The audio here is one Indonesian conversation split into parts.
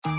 Selamat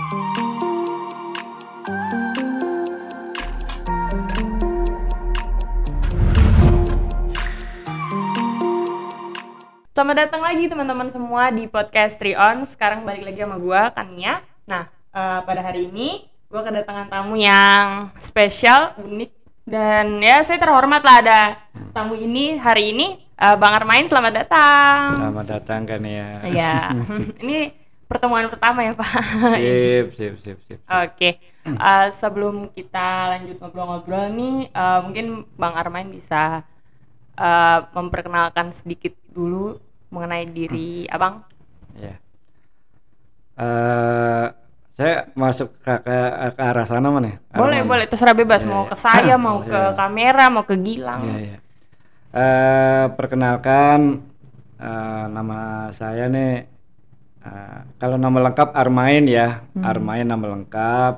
datang lagi teman-teman semua di podcast Trion. Sekarang balik lagi sama gue, Kania. Nah, eh, pada hari ini gue kedatangan tamu yang spesial, unik, dan ya saya terhormat lah ada tamu ini hari ini. Eh, Bang Armain, selamat datang. Selamat datang kan ya. Iya, ini pertemuan pertama ya Pak. Sip, sip, sip, sip. Oke, Eh, sebelum kita lanjut ngobrol-ngobrol nih, eh, mungkin Bang Armain bisa eh, memperkenalkan sedikit dulu mengenai diri Abang. Ya. Eh, saya masuk ke, ke, ke arah sana mana? ya? Boleh, mana? boleh, terserah bebas. Iya, mau iya. ke saya, mau ke Iya. kamera, mau ke Gilang. Iya, iya. Eh, perkenalkan eh, nama saya nih eh, kalau nama lengkap Armain ya. Hmm. Armain nama lengkap.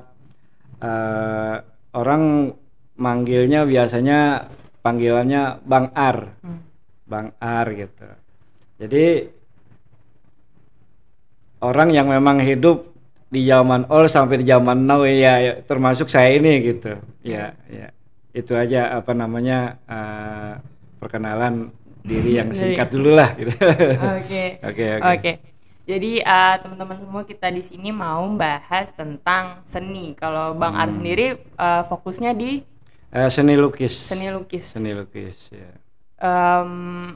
Eh, orang manggilnya biasanya panggilannya Bang Ar. Hmm. Bang Ar gitu. Jadi orang yang memang hidup di zaman old sampai di zaman now ya, termasuk saya ini gitu. Ya, ya. Itu aja apa namanya eh, perkenalan diri yang Dari- singkat dulu lah gitu. Oke. Oke, oke. Jadi eh, teman-teman semua kita di sini mau bahas tentang seni. Kalau Bang Ar Hmm. sendiri eh, fokusnya di Eh, seni lukis. seni lukis. Seni lukis ya. Em,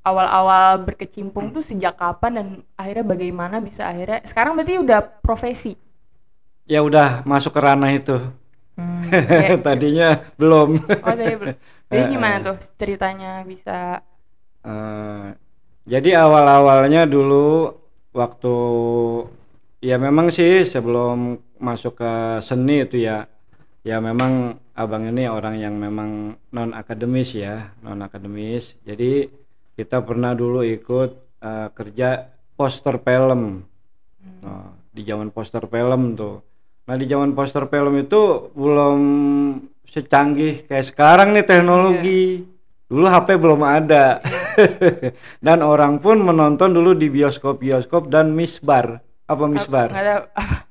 awal-awal berkecimpung tuh sejak kapan dan akhirnya bagaimana bisa akhirnya sekarang berarti udah profesi. Ya udah masuk ke ranah itu. Hmm, kayak- Tadinya belum. oh tadi belum. Jadi gimana tuh ceritanya bisa Eh, jadi awal-awalnya dulu waktu ya memang sih sebelum masuk ke seni itu ya ya memang abang ini orang yang memang non akademis ya non akademis jadi kita pernah dulu ikut eh, kerja poster film. Nah, di zaman poster film tuh. Nah di zaman poster film itu belum secanggih kayak sekarang nih teknologi dulu HP belum ada. Dan orang pun menonton dulu di bioskop-bioskop dan misbar apa misbar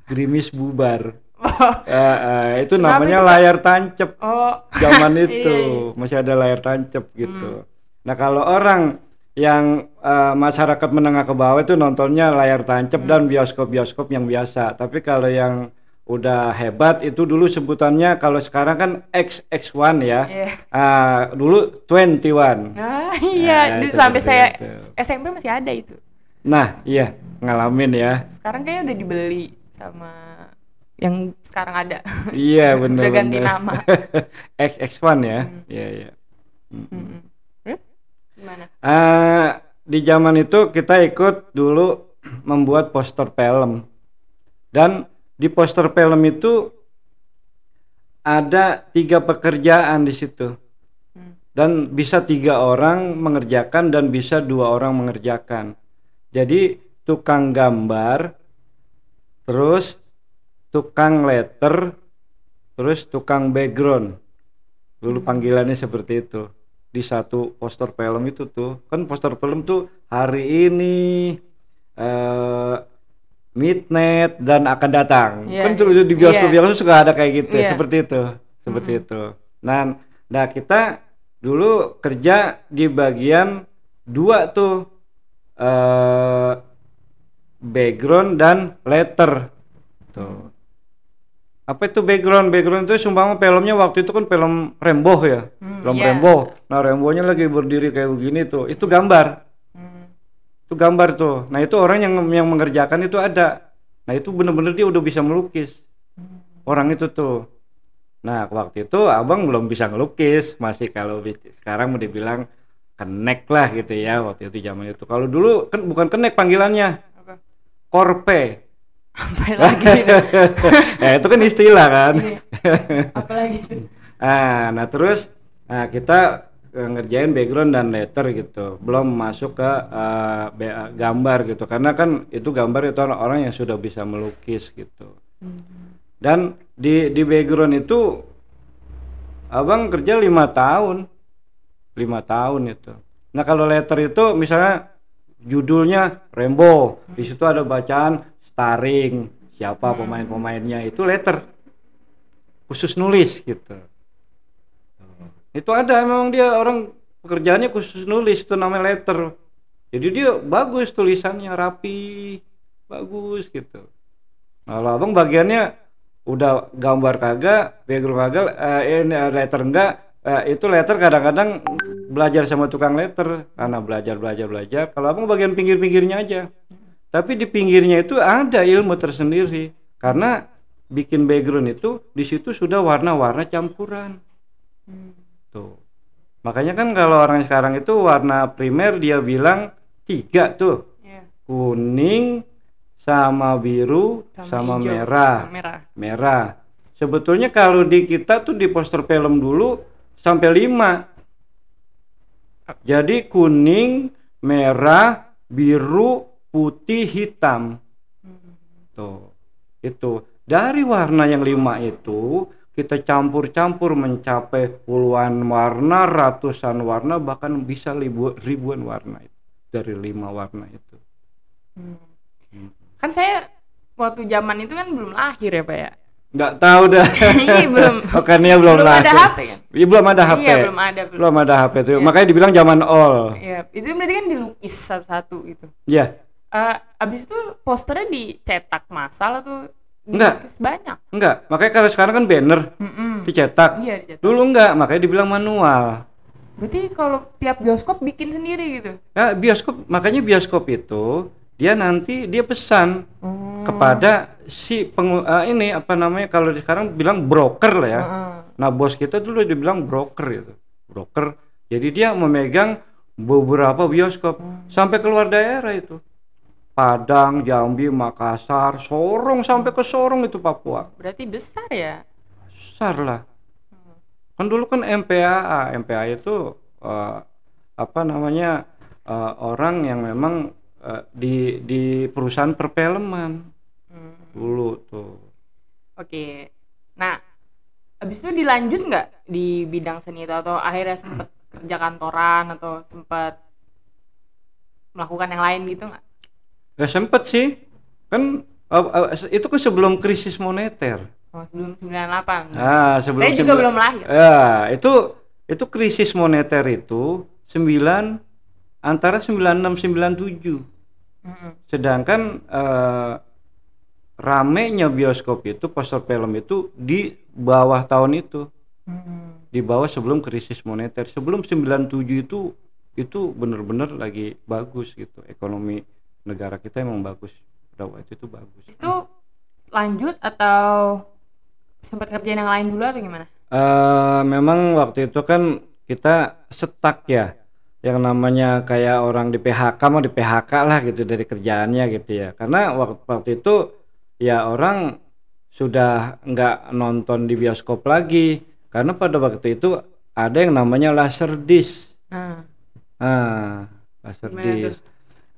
gerimis bubar. Oh, Eh, eh, itu Kenapa namanya itu, layar tancep. Oh. Zaman Iya, itu. Iya. masih ada layar tancep gitu. Nah kalau orang yang eh, masyarakat menengah ke bawah itu nontonnya layar tancep dan Hmm. bioskop-bioskop yang biasa. Tapi kalau yang udah hebat itu dulu sebutannya kalau sekarang kan XX1 ya. Iya. Ah, dulu 21. Nah, iya, Ya, dulu sampai saya itu. SMP masih ada itu. Nah, iya, ngalamin ya. Sekarang kayaknya udah dibeli sama yang sekarang ada. iya, benar Udah ganti nama. XX1 ya. Hmm. Iya, iya. Mm-mm. Mm-mm. Terus gimana? Eh, di zaman itu kita ikut dulu membuat poster film dan di poster film itu ada tiga pekerjaan di situ. Hmm. dan bisa tiga orang mengerjakan dan bisa dua orang mengerjakan. Jadi tukang gambar terus tukang letter terus tukang background. Dulu panggilannya seperti itu. Di satu poster film itu tuh. Kan poster film tuh hari ini eh midnight dan akan datang Iya, kan iya. di bioskop Iya. bioskop suka ada kayak gitu Iya. seperti itu seperti itu nah nah kita dulu kerja di bagian dua tuh eh background dan letter tuh apa itu background background itu sumpah filmnya waktu itu kan film Rembo ya Hmm, film iya. Rembo nah Rembonya lagi berdiri kayak begini tuh itu gambar. Itu gambar tuh. Nah itu orang yang yang mengerjakan itu ada. Nah itu bener-bener dia udah bisa melukis. Orang itu tuh. Nah waktu itu abang belum bisa ngelukis. Masih kalau sekarang mau dibilang kenek lah gitu ya waktu itu zaman itu. Kalau dulu kan bukan kenek panggilannya. Apa? korpe. Apa lagi. Itu? ya itu kan istilah kan. Iya. Apa lagi itu? Ah, nah terus nah kita ngerjain background dan letter gitu, belum masuk ke eh, be- gambar gitu, karena kan itu gambar itu orang-orang yang sudah bisa melukis gitu. Hmm. Dan di di background itu abang kerja lima tahun, lima tahun itu. Nah kalau letter itu misalnya judulnya Rembo, di situ ada bacaan starring, siapa pemain-pemainnya. Itu letter. Khusus nulis gitu itu ada memang dia orang pekerjaannya khusus nulis itu namanya letter. Jadi dia bagus tulisannya rapi bagus gitu. Kalau abang bagiannya udah gambar kagak background kagak eh, ini letter enggak eh, itu letter kadang-kadang belajar sama tukang letter. Karena belajar belajar belajar. Kalau abang bagian pinggir-pinggirnya aja. Tapi di pinggirnya itu ada ilmu tersendiri. Karena bikin background itu di situ sudah warna-warna campuran. Tuh makanya kan kalau orang sekarang itu warna primer dia bilang tiga tuh. Iya. kuning sama biru sama, hijau, merah. Sama merah. merah. Sebetulnya kalau di kita tuh di poster film dulu sampai lima. Jadi kuning merah biru putih hitam. Tuh itu. Dari warna yang lima itu kita campur-campur mencapai puluhan warna ratusan warna bahkan bisa ribu- ribuan warna itu dari lima warna itu Hmm. Kan saya waktu zaman itu kan belum lahir ya, Pak ya. nggak tahu dah Iya, belum. oh kan dia belum, Belum ada lahir. HP kan? Iya, belum ada HP Iya, belum ada, belum. belum ada HP tuh Iya. makanya dibilang zaman all Iya, itu berarti kan dilukis satu-satu gitu. ya Eh, abis itu posternya dicetak massal atau Enggak. banyak? enggak makanya kalau sekarang kan banner Mm-mm. dicetak Iya, dicetak. dulu enggak makanya dibilang manual Berarti kalau tiap bioskop bikin sendiri gitu. ya bioskop makanya bioskop itu dia nanti dia pesan Hmm. kepada si pengu eh, ini apa namanya kalau sekarang bilang broker lah ya Heeh. nah bos kita dulu dibilang broker itu broker jadi dia memegang beberapa bioskop sampai keluar daerah itu Padang, Jambi, Makassar, Sorong sampai ke Sorong itu Papua Berarti besar ya? besar lah kan dulu kan MPAA MPAA itu eh, apa namanya eh, orang yang memang eh, di di perusahaan perfilman Hmm. dulu tuh Oke. Nah, abis itu dilanjut nggak di bidang seni itu atau akhirnya sempet kerja kantoran atau sempet melakukan yang lain gitu nggak? Ya sempet sih kan eh, eh, itu kan sebelum krisis moneter Oh, sebelum 98. ah sebelum Saya juga sembilan- belum lahir. ya itu itu krisis moneter itu 9 antara 96 97 Mm-mm. sedangkan eh, ramenya bioskop itu poster film itu di bawah tahun itu Mm-mm. di bawah sebelum krisis moneter sebelum 97 itu itu bener-bener lagi bagus gitu ekonomi negara kita emang bagus. Pada waktu itu bagus. Itu lanjut atau sempat kerjain yang lain dulu atau gimana? Eh memang waktu itu kan kita setak ya. Yang namanya kayak orang di PHK mau di PHK lah gitu dari kerjaannya gitu ya. Karena waktu, waktu itu ya orang sudah nggak nonton di bioskop lagi. Karena pada waktu itu ada yang namanya laser disc. Nah, ah laser Gimana disc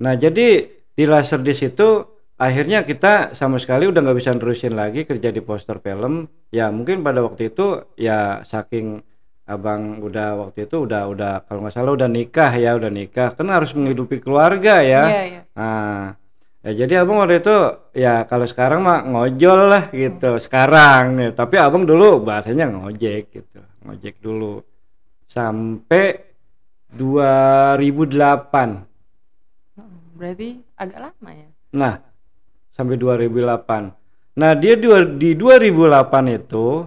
nah jadi di laser disc itu akhirnya kita sama sekali udah nggak bisa nerusin lagi kerja di poster film. Ya mungkin pada waktu itu ya saking abang udah waktu itu udah udah kalau nggak salah udah nikah ya udah nikah. Kan harus menghidupi keluarga ya. Iya iya. nah ya jadi abang waktu itu ya kalau sekarang mah ngojol lah gitu sekarang. Ya. tapi abang dulu bahasanya ngojek gitu ngojek dulu. Sampai 2008 Hmm, Berarti agak lama ya. Nah, sampai 2008. Nah, dia di 2008 itu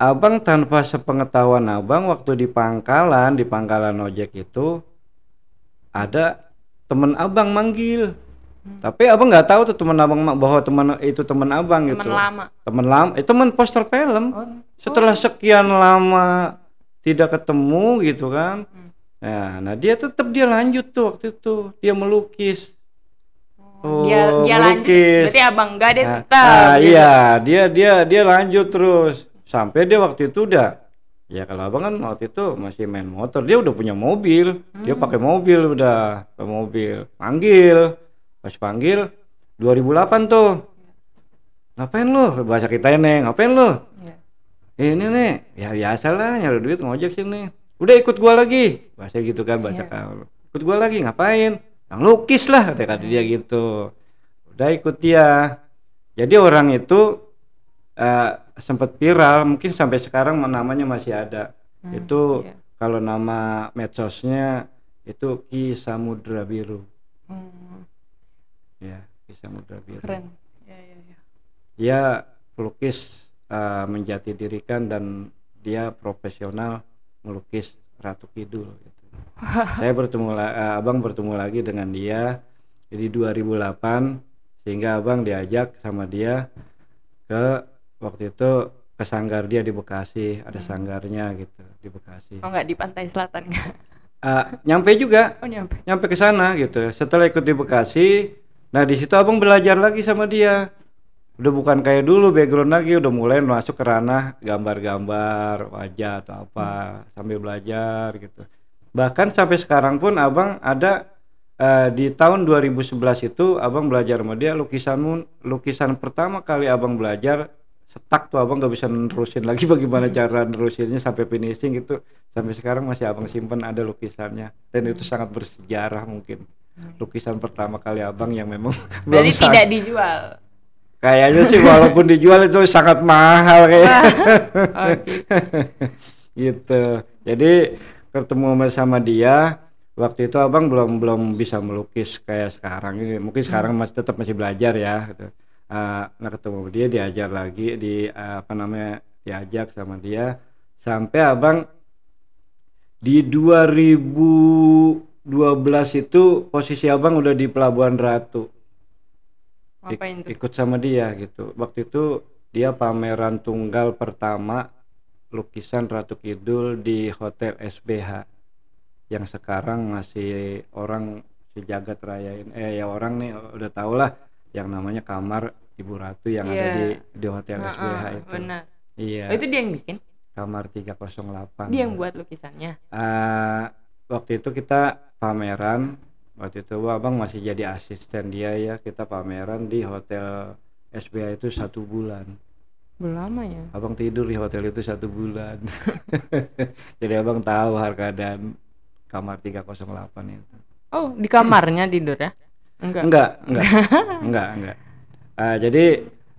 Abang tanpa sepengetahuan Abang waktu di pangkalan, di pangkalan ojek itu ada temen Abang manggil. Tapi Abang nggak tahu tuh temen Abang bahwa teman itu temen Abang Teman gitu. lama. Temen lama, eh, temen poster film. Oh, Setelah sekian lama tidak ketemu gitu kan. Hmm. Nah, nah dia tetap dia lanjut tuh waktu itu. Dia melukis. Oh, dia Oh, dia lanjut. melukis. Berarti abang enggak dia Nah, tetap. ah, gitu. iya, dia dia dia lanjut terus sampai dia waktu itu udah ya kalau abang kan waktu itu masih main motor dia udah punya mobil dia Hmm. pakai mobil udah pakai mobil panggil pas panggil 2008 tuh ngapain lu bahasa kita ini ngapain lu Iya. Eh, ini nih ya biasa lah nyari duit ngojek sini udah ikut gua lagi. Bahasa gitu kan bahasa Iya. kau ikut gua lagi ngapain? Yang lukis lah kata kata dia gitu. Udah ikut dia. Jadi orang itu eh, sempat viral mungkin sampai sekarang namanya masih ada. Hmm, itu iya. kalau nama medsosnya itu Ki Samudra Biru. Hmm, ya Ki Samudra Biru. Keren. Ya, ya, ya. dia pelukis eh, menjati dirikan dan dia profesional melukis Ratu Kidul gitu. saya bertemu eh, abang bertemu lagi dengan dia di 2008 sehingga abang diajak sama dia ke waktu itu ke sanggar dia di Bekasi ada sanggarnya gitu di Bekasi Oh nggak di pantai selatan nggak? Eh, nyampe juga Oh nyampe. nyampe ke sana gitu. Setelah ikut di Bekasi, nah di situ abang belajar lagi sama dia. Udah bukan kayak dulu background lagi, udah mulai masuk ke ranah gambar-gambar wajah atau apa sambil belajar gitu. Bahkan sampai sekarang pun abang ada eh, di tahun 2011 itu abang belajar sama dia lukisanmu lukisan pertama kali abang belajar setak tuh abang nggak bisa nerusin lagi bagaimana cara nerusinnya sampai finishing itu. Sampai sekarang masih abang simpen ada lukisannya. Dan itu sangat bersejarah mungkin. Lukisan pertama kali abang yang memang belum Berarti sa- tidak dijual. Kayaknya sih walaupun dijual itu sangat mahal kayak. Oke. gitu. Jadi ketemu sama dia waktu itu abang belum belum bisa melukis kayak sekarang ini. Mungkin sekarang masih tetap masih belajar ya gitu. Eh, nah ketemu dia diajar lagi di eh, apa namanya diajak sama dia. Sampai abang di 2012 itu posisi abang udah di Pelabuhan Ratu Ngapain tuh? ikut sama dia gitu waktu itu dia pameran tunggal pertama lukisan Ratu Kidul di Hotel SBH yang sekarang masih orang sejagat rayain eh ya orang nih udah tau lah yang namanya kamar Ibu Ratu yang ada Iya. di di Hotel Heeh, SBH itu Benar. iya Oh, itu dia yang bikin? kamar 308 Dia yang buat lukisannya. Eh, waktu itu kita pameran waktu itu abang masih jadi asisten dia ya. Kita pameran di hotel SBA itu satu bulan. Belum lama ya. abang tidur di hotel itu satu bulan. Jadi abang tahu harga dan kamar 308 itu. Oh, di kamarnya tidur ya? Enggak. enggak enggak. Enggak enggak. Eh, jadi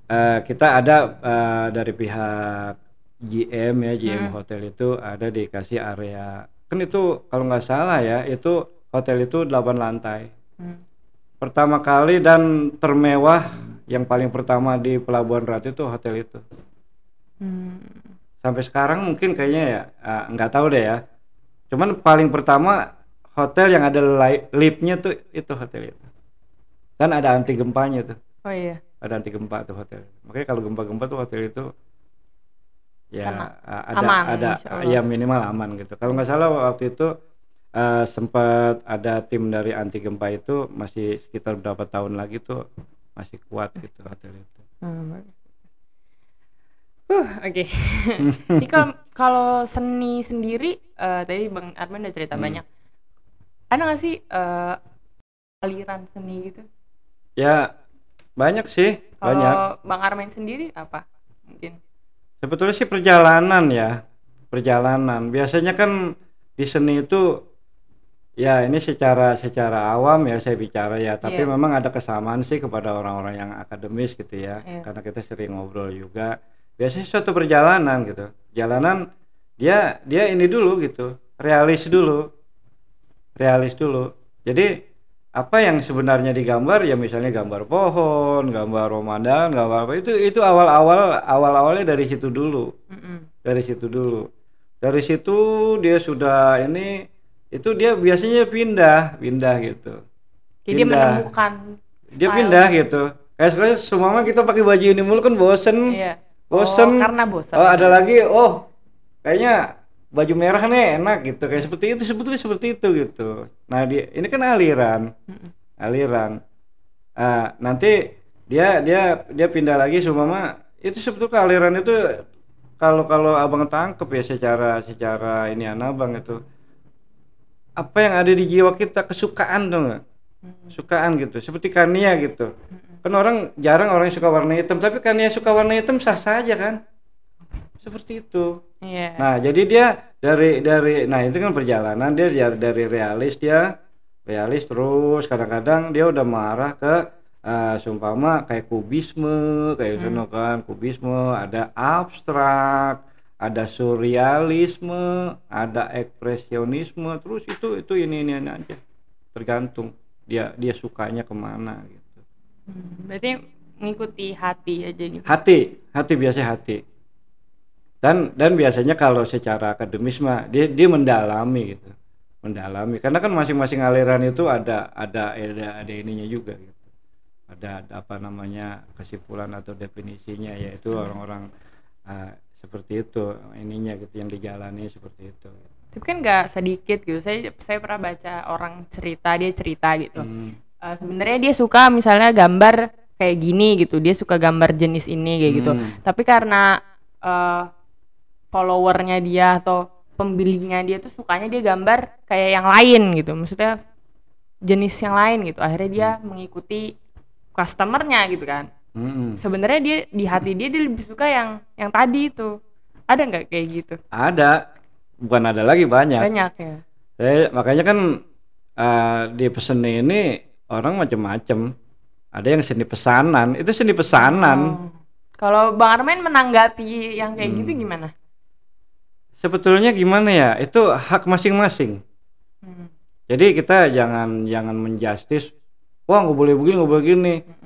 eh, kita ada eh, dari pihak GM ya GM Hotel itu ada dikasih area. Kan itu kalau nggak salah ya itu hotel itu 8 lantai. Hmm. pertama kali dan termewah yang paling pertama di Pelabuhan Ratu itu hotel itu. Hmm. sampai sekarang mungkin kayaknya ya eh, nggak tahu deh ya. Cuman paling pertama hotel yang ada li- liftnya tuh itu hotel itu. Dan ada anti gempanya tuh. Oh iya. ada anti gempa tuh hotel. Makanya kalau gempa-gempa tuh hotel itu ya Karena a- ada aman, ada ya minimal aman gitu. Kalau nggak salah waktu itu eh, sempat ada tim dari anti gempa itu masih sekitar berapa tahun lagi tuh masih kuat gitu hotel itu Hmm. Uh, oke. Jadi kalau kalau seni sendiri eh, tadi Bang Arman udah cerita Hmm. banyak. Ada nggak sih eh, aliran seni gitu? ya banyak sih banyak Kalau Bang Arman sendiri apa? Mungkin. Sebetulnya sih perjalanan ya, perjalanan. Biasanya kan di seni itu ya ini secara secara awam ya saya bicara ya, tapi Iya. memang ada kesamaan sih kepada orang-orang yang akademis gitu ya. Iya. Karena kita sering ngobrol juga. Biasanya suatu perjalanan gitu. Jalanan dia dia ini dulu gitu, realis dulu. Realis dulu. Jadi apa yang sebenarnya digambar ya misalnya gambar pohon, gambar Ramadan, gambar apa itu itu awal-awal awal-awalnya dari situ dulu, Mm-mm. dari situ dulu. Dari situ dia sudah ini itu dia biasanya pindah, pindah gitu. Jadi dia menemukan. Dia style. pindah gitu. Kayak sekarang semua kita pakai baju ini mulu kan bosen. Iya. Bosen. Oh, karena bosan. Oh, ada lagi, oh kayaknya baju merah nih enak gitu. Kayak seperti itu sebetulnya seperti itu gitu. Nah, dia ini kan aliran. Mm-mm. aliran Ah, nanti dia dia dia pindah lagi sumama itu sebetulnya aliran itu kalau kalau abang tangkep ya secara secara ini abang itu apa yang ada di jiwa kita kesukaan tuh nggak Mm-mm. sukaan gitu seperti Kania gitu kan orang jarang orang yang suka warna hitam tapi Kania suka warna hitam sah saja kan seperti itu Iya. Nah, jadi dia dari dari nah itu kan perjalanan dia dari, dari realis dia realis terus kadang-kadang dia udah marah ke eh seumpama kayak kubisme kayak Hmm. kan kubisme ada abstrak ada surrealisme ada ekspresionisme terus itu itu ini ini, ini aja. Tergantung dia dia sukanya ke mana gitu. Hmm, berarti mengikuti hati aja gitu. Hati hati biasa hati. Dan dan biasanya kalau secara akademis mah dia dia mendalami gitu. Mendalami. Karena kan masing-masing aliran itu ada ada ada ada ininya juga gitu. Ada, ada apa namanya kesimpulan atau definisinya yaitu orang-orang ah, seperti itu ininya gitu yang dijalani seperti itu. Tapi kan nggak sedikit gitu. Saya saya pernah baca orang cerita dia cerita gitu. Hmm, Eh, sebenarnya dia suka misalnya gambar kayak gini gitu. Dia suka gambar jenis ini kayak gitu. Hmm, tapi karena eh, followernya dia atau pembelinya dia tuh sukanya dia gambar kayak yang lain gitu. Maksudnya jenis yang lain gitu. Akhirnya dia mengikuti customernya gitu kan hmm. sebenarnya dia di hati dia dia lebih suka yang yang tadi itu ada nggak kayak gitu ada bukan ada lagi banyak banyak ya Saya makanya kan eh, di peseni ini orang macam-macam. Ada yang seni pesanan, itu seni pesanan. Oh. kalau bang Armen menanggapi yang kayak gitu Hmm. gimana Sebetulnya gimana ya? Itu hak masing-masing. Hmm. Jadi kita jangan jangan menjustis, wah nggak boleh begini, nggak boleh gini. Mm-mm.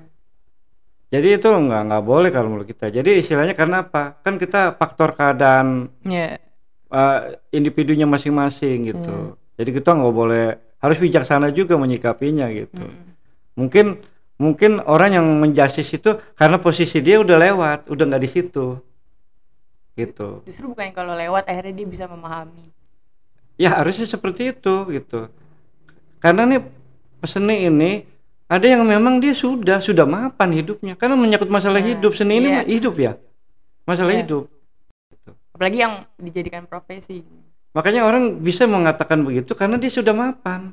Jadi itu nggak nggak boleh kalau menurut kita. Jadi istilahnya karena apa? Kan kita faktor keadaan ya eh, individunya masing-masing gitu. Jadi kita nggak boleh harus bijaksana juga menyikapinya gitu. Mm-mm. mungkin mungkin orang yang menjustis itu karena posisi dia udah lewat udah nggak di situ gitu justru bukan kalau lewat akhirnya dia bisa memahami ya harusnya seperti itu gitu karena nih peseni ini ada yang memang dia sudah sudah mapan hidupnya. Karena menyangkut masalah Nah, hidup seni ini iya. mah hidup ya? Masalah Iya. hidup. Apalagi yang dijadikan profesi. Makanya orang bisa mengatakan begitu karena dia sudah mapan.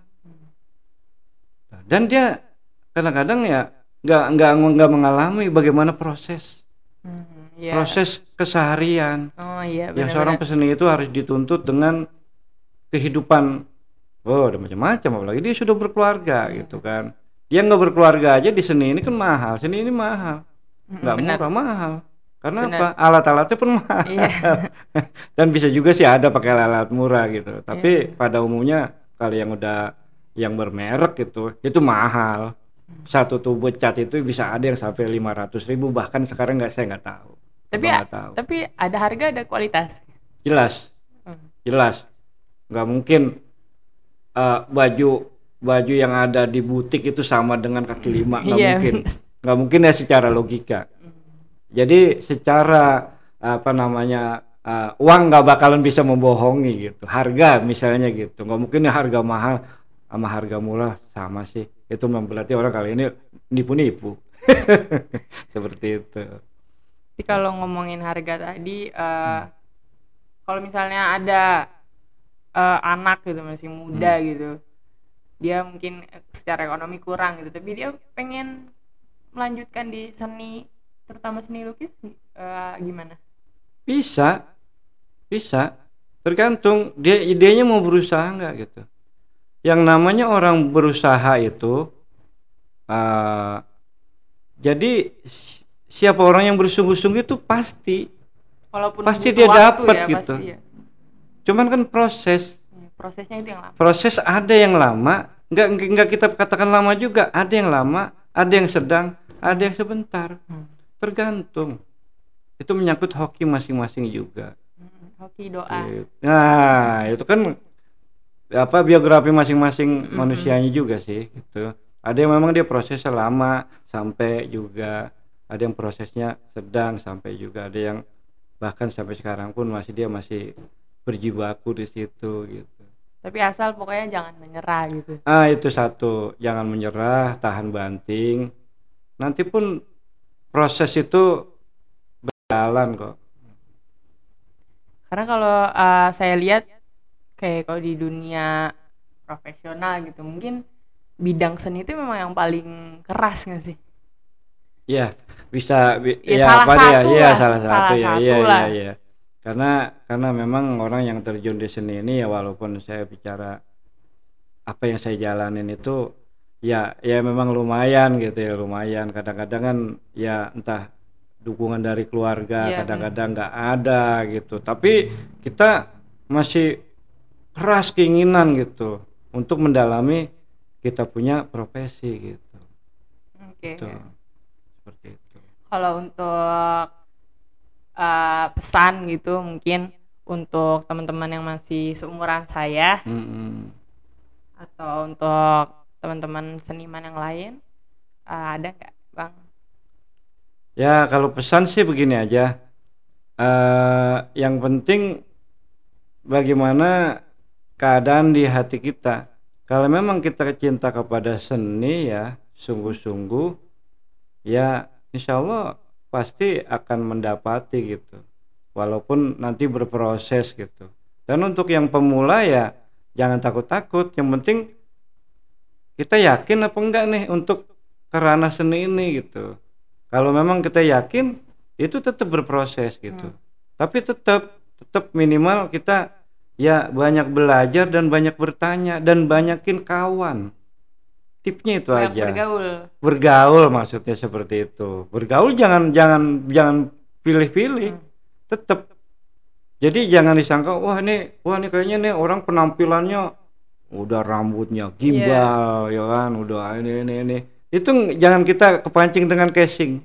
Dan dia kadang-kadang ya nggak nggak nggak mengalami bagaimana proses. Hmm, iya. proses keseharian. Oh iya yang seorang peseni itu harus dituntut dengan kehidupan oh ada macam-macam. Apalagi dia sudah berkeluarga Iya. gitu kan dia nggak berkeluarga aja di seni ini kan mahal seni ini mahal. Nggak benar. murah mahal. Karena Benar. apa? Alat-alatnya pun mahal. Iya. dan bisa juga sih ada pakai alat murah gitu. Tapi Iya. pada umumnya kalau yang udah yang bermerek gitu itu mahal. Satu tubuh cat itu bisa ada yang sampai 500.000 ribu bahkan sekarang nggak saya nggak tahu. Tapi nggak tahu. tapi ada harga ada kualitas. Jelas. Hmm. jelas. Nggak mungkin eh, baju baju yang ada di butik itu sama dengan kaki lima. Nggak Iya, mungkin. Nggak mungkin ya secara logika. Jadi secara apa namanya eh, uang nggak bakalan bisa membohongi gitu. Harga misalnya gitu. Nggak mungkin ya harga mahal. Sama harga murah sama sih. Itu berarti orang kali ini nipu-nipu. Seperti itu. Jadi kalau ngomongin harga tadi, eh, Hmm. kalau misalnya ada eh, anak gitu masih muda Hmm. gitu, dia mungkin eh, secara ekonomi kurang gitu, tapi dia pengen melanjutkan di seni, terutama seni lukis, eh, gimana? Bisa, bisa. Tergantung dia idenya mau berusaha nggak gitu. Yang namanya orang berusaha itu, eh jadi si- siapa orang yang bersungguh-sungguh itu pasti. Walaupun Pasti dia dapet ya, gitu. pasti ya. Cuman kan proses, prosesnya itu yang lama. proses ada yang lama, nggak nggak kita katakan lama juga. Ada yang lama, ada yang sedang, ada yang sebentar. Hmm. Tergantung. Itu menyangkut hoki masing-masing juga. Hmm, Hoki doa. Gitu. Nah, itu kan apa biografi masing-masing Mm-mm. manusianya juga sih gitu. Ada yang memang dia prosesnya lama sampai juga ada yang prosesnya sedang sampai juga ada yang bahkan sampai sekarang pun masih dia masih berjibaku di situ gitu. Tapi asal pokoknya jangan menyerah gitu. Ah, itu satu, jangan menyerah, tahan banting. Nanti pun proses itu berjalan kok. Karena kalau uh, saya lihat kayak kalau di dunia profesional gitu, mungkin bidang seni itu memang yang paling keras nggak sih? Iya, bisa bi- Ya, salah apa dia? satu Iya, lah, salah, salah satu ya. satu Iya, lah. iya, iya. Karena karena memang orang yang terjun di seni ini ya walaupun saya bicara apa yang saya jalanin itu ya ya memang lumayan gitu ya lumayan. Kadang-kadang kan ya entah dukungan dari keluarga Iya, kadang-kadang nggak ada gitu. Tapi kita masih keras keinginan gitu untuk mendalami kita punya profesi gitu. Oke. Tuh. seperti itu. Kalau untuk uh, pesan gitu mungkin untuk teman-teman yang masih seumuran saya Mm-mm. atau untuk teman-teman seniman yang lain uh, ada nggak bang? Ya kalau pesan sih begini aja. Eh, yang penting bagaimana keadaan di hati kita. Kalau memang kita cinta kepada seni ya, sungguh-sungguh, ya insya Allah pasti akan mendapati gitu. Walaupun nanti berproses gitu. Dan untuk yang pemula ya jangan takut-takut. Yang penting kita yakin apa enggak nih untuk kerana seni ini gitu. Kalau memang kita yakin itu tetap berproses gitu. Tapi tetap tetap minimal kita ya banyak belajar dan banyak bertanya dan banyakin kawan. Tipnya itu Banyak aja. bergaul. Bergaul maksudnya seperti itu. Bergaul jangan jangan jangan pilih-pilih. Hmm. Tetap. Jadi jangan disangka wah ini wah ini kayaknya nih orang penampilannya udah rambutnya gimbal ya kan udah ini ini ini. Itu ng- jangan kita kepancing dengan casing.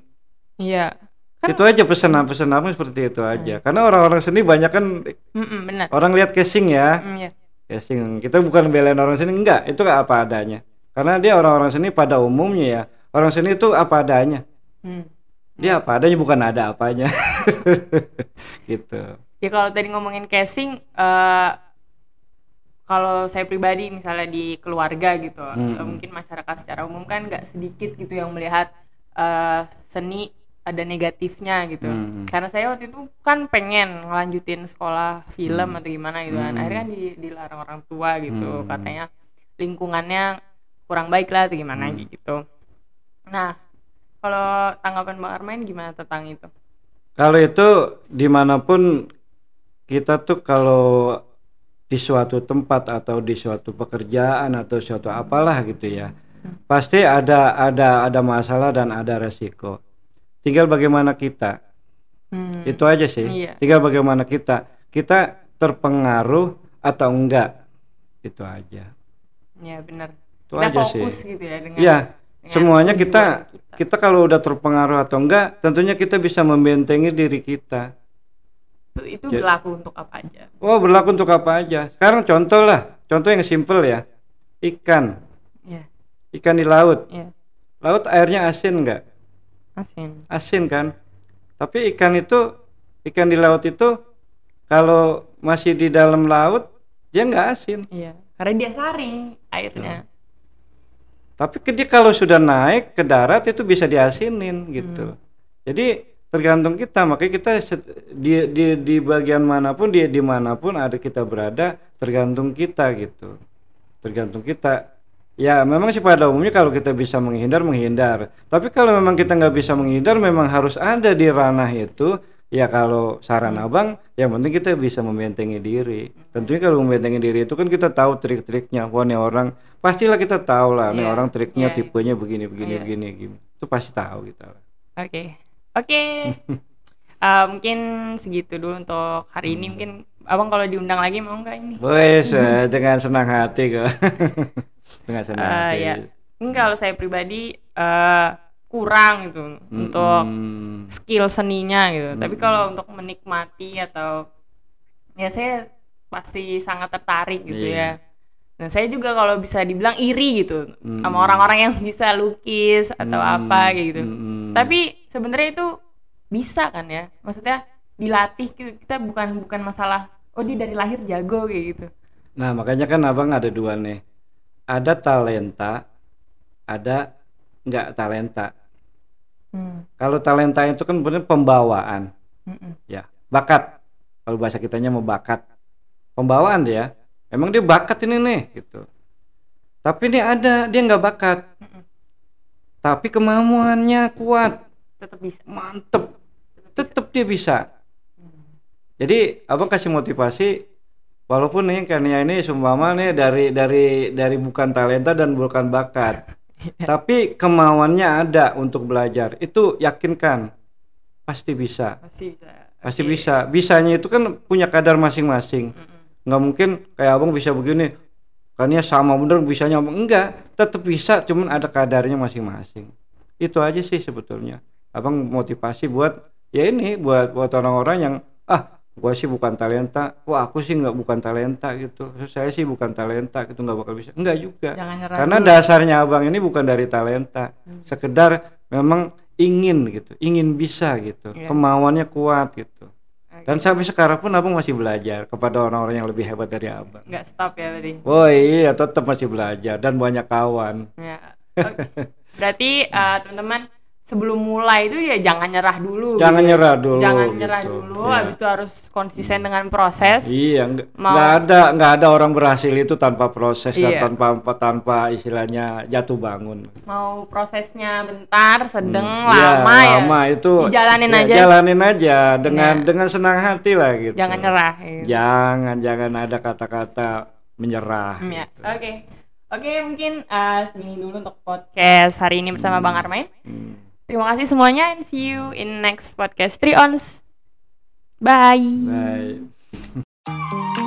Iya. Kan- itu aja pesan-pesan aku seperti itu aja. Karena orang-orang seni banyak kan Mm-mm, benar. orang lihat casing ya. Mm, iya. Casing. Kita bukan belain orang seni enggak, itu apa adanya. Karena dia orang-orang seni pada umumnya ya. Orang seni itu apa adanya. Hmm. Dia apa adanya bukan ada apanya. gitu. Ya kalau tadi ngomongin casing, eh kalau saya pribadi misalnya di keluarga gitu, Hmm. atau mungkin masyarakat secara umum kan nggak sedikit gitu yang melihat eh seni ada negatifnya gitu. Hmm. Karena saya waktu itu kan pengen ngelanjutin sekolah film atau gimana gitu kan. Hmm. Akhirnya kan di- dilarang orang tua gitu, Hmm. katanya lingkungannya kurang baik lah atau gimana Hmm. gitu. Nah, kalau tanggapan Bang Armain gimana tentang itu? Kalau itu di mana pun kita tuh kalau di suatu tempat atau di suatu pekerjaan atau suatu apalah gitu ya, pasti ada ada ada masalah dan ada resiko. Tinggal bagaimana kita. Hmm. Itu aja sih. Iya. Tinggal bagaimana kita. Kita terpengaruh atau enggak. Itu aja. Ya benar. Itu kita aja sih. fokus gitu ya dengan Iya. dengan Semuanya tujuan kita kita kalau udah terpengaruh atau enggak, tentunya kita bisa membentengi diri kita. itu, itu Ya. berlaku untuk apa aja. Oh, berlaku untuk apa aja. Sekarang contoh lah, contoh yang simple ya. Ikan, Ya, ikan di laut. ya. Laut airnya asin enggak? Asin. Asin kan? Tapi ikan itu, ikan di laut itu kalau masih di dalam laut dia enggak asin. Iya. Karena dia saring airnya. Tapi dia kalau sudah naik ke darat itu bisa diasinin gitu. Jadi tergantung kita. Makanya kita di di di bagian mana pun di di mana pun ada kita berada tergantung kita gitu. Tergantung kita. Ya memang sih pada umumnya kalau kita bisa menghindar menghindar. Tapi kalau memang kita nggak bisa menghindar memang harus ada di ranah itu. Ya kalau saran abang, yang penting kita bisa membentengi diri. Tentunya kalau membentengi diri itu kan kita tahu trik-triknya. Wah nih orang pastilah kita tahu lah. Nih Iya, orang triknya iya. tipenya begini begini Iya. begini gitu. Itu pasti tahu kita. Oke. Oke. Eh, mungkin segitu dulu untuk hari Hmm. ini. Mungkin Abang kalau diundang lagi mau nggak ini? Wes eh, dengan senang hati kok. dengan senang Eh, hati. ya. Kalau saya pribadi eh, kurang gitu untuk Mm-mm. skill seninya gitu. Tapi kalau untuk menikmati atau ya saya pasti sangat tertarik gitu Iya. ya. Nah, saya juga kalau bisa dibilang iri gitu Mm. sama orang-orang yang bisa lukis atau Mm. apa kayak gitu. Mm-mm. Tapi sebenarnya itu bisa kan ya? Maksudnya dilatih kita bukan bukan masalah oh dia dari lahir jago kayak gitu. Nah, makanya kan Abang ada dua nih. Ada talenta, ada nggak talenta. Hmm. Kalau talenta itu kan benar pembawaan, Mm-mm. ya, bakat. Kalau bahasa kitanya mau bakat. Pembawaan dia. Emang dia bakat ini nih gitu. Tapi ini ada, dia nggak bakat. Mm-mm. Tapi kemampuannya kuat, Tetap bisa. mantep. Tetap dia bisa. Hmm. Jadi abang kasih motivasi walaupun nih ya ini sumpama nih dari dari dari bukan talenta dan bukan bakat. tapi kemauannya ada untuk belajar. Itu yakinkan. Pasti bisa. Pasti bisa. pasti Oke. bisa. Bisanya itu kan punya kadar masing-masing. Mm-mm. nggak mungkin kayak abang bisa begini kan ya sama bener bisanya abang. Enggak. Tetap bisa cuman ada kadarnya masing-masing. Itu aja sih sebetulnya. Abang motivasi buat ya ini buat buat orang-orang yang ah gua sih bukan talenta wah aku sih nggak bukan talenta gitu saya sih bukan talenta gitu nggak bakal bisa enggak juga karena dulu. dasarnya abang ini bukan dari talenta Hmm. sekedar memang ingin gitu ingin bisa gitu Iya. kemauannya kuat gitu Oke. dan sampai sekarang pun abang masih belajar kepada orang-orang yang lebih hebat dari abang nggak stop ya berarti. oh iya tetap masih belajar dan banyak kawan Ya. Oke. Berarti eh, teman-teman sebelum mulai itu ya jangan nyerah dulu. jangan gitu ya. nyerah dulu Jangan nyerah gitu. dulu. Iya. Habis itu harus konsisten dengan proses. iya nggak Mau- nggak ada nggak ada orang berhasil itu tanpa proses Iya. dan tanpa tanpa istilahnya jatuh bangun Mau prosesnya bentar, sedang, Hmm. lama Iya, ya. lama itu dijalanin ya, aja. jalanin aja dengan Iya. dengan senang hati lah gitu Jangan nyerah. gitu. jangan jangan ada kata-kata menyerah Hmm, ya. gitu. Oke. Oke, mungkin eh, segini dulu untuk podcast hari ini bersama Bang Armain. Hmm. Terima kasih semuanya and see you in next podcast Three Ons. Bye. Bye.